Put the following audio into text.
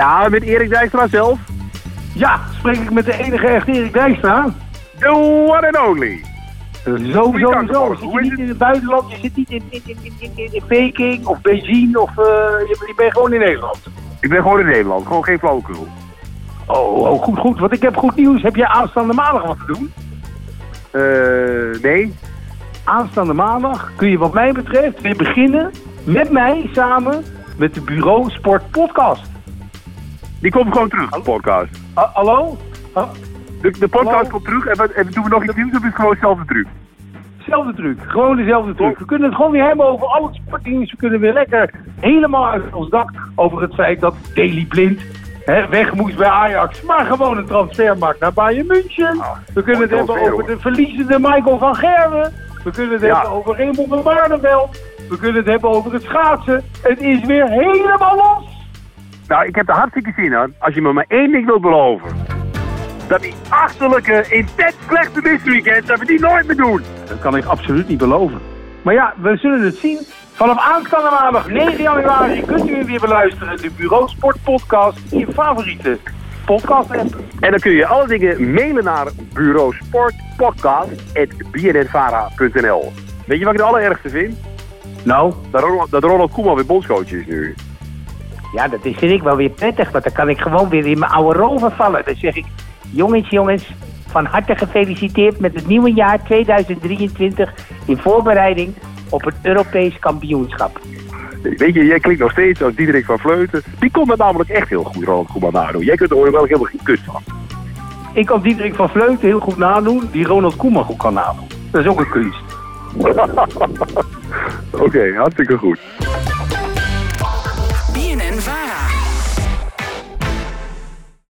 Ja, met Erik Dijkstra zelf. Ja, spreek ik met de enige echte Erik Dijkstra? The one and only. Zo, zo, zo. Zit je niet in het buitenland? Je zit niet in, in, in, in, in, in Peking of Beijing of je, je bent gewoon in Nederland. Ik ben gewoon in Nederland, gewoon geen flauwekul. Oh, oh, goed, goed. Want ik heb goed nieuws. Heb jij aanstaande maandag wat te doen? Eh, nee. Aanstaande maandag kun je wat mij betreft weer beginnen met mij samen met de Bureau Sport Podcast. Die komt gewoon terug, de podcast. Ha- hallo? Ha- De, de podcast Hallo? komt terug en, en doen we nog iets nieuws of is het gewoon hetzelfde truc? Zelfde truc, gewoon dezelfde truc. We kunnen het gewoon weer hebben over alle sportdiensten. We kunnen weer lekker helemaal uit ons dak over het feit dat Daley Blind hè, weg moest bij Ajax. Maar gewoon een transfer maakt naar Bayern München. We kunnen het hebben over hoor. de verliezende Michael van Gerwen. We kunnen het Ja. hebben over Raymond van Waardenveld. We kunnen het hebben over het schaatsen. Het is weer helemaal los. Nou, ik heb er hartstikke zin aan. Als je me maar één ding wilt beloven. Dat die achterlijke, intens slechte misweekend, dat we die nooit meer doen. Dat kan ik absoluut niet beloven. Maar ja, we zullen het zien. Vanaf aanstaande maandag 9 januari kunt u weer beluisteren. De Bureau Sport Podcast in je favoriete podcast app. En dan kun je alle dingen mailen naar bureau sportpodcast.bnnvara.nl Weet je wat ik het allerergste vind? Nou, Dat Ronald, dat Ronald Koeman weer bondscoach is nu. Ja, dat is, vind ik wel weer prettig, want dan kan ik gewoon weer in mijn oude rol vervallen. Dan zeg ik, jongens, jongens, van harte gefeliciteerd met het nieuwe jaar 2023 in voorbereiding op het Europees kampioenschap. Weet je, jij klinkt nog steeds als Diederik van Vleuten. Die kon dat namelijk echt heel goed, Ronald Koeman, nadoen. Jij kunt er wel helemaal geen kust van. ik kan Diederik van Vleuten heel goed nadoen, die Ronald Koeman goed kan nadoen. Dat is ook een kunst. Oké, hartstikke goed.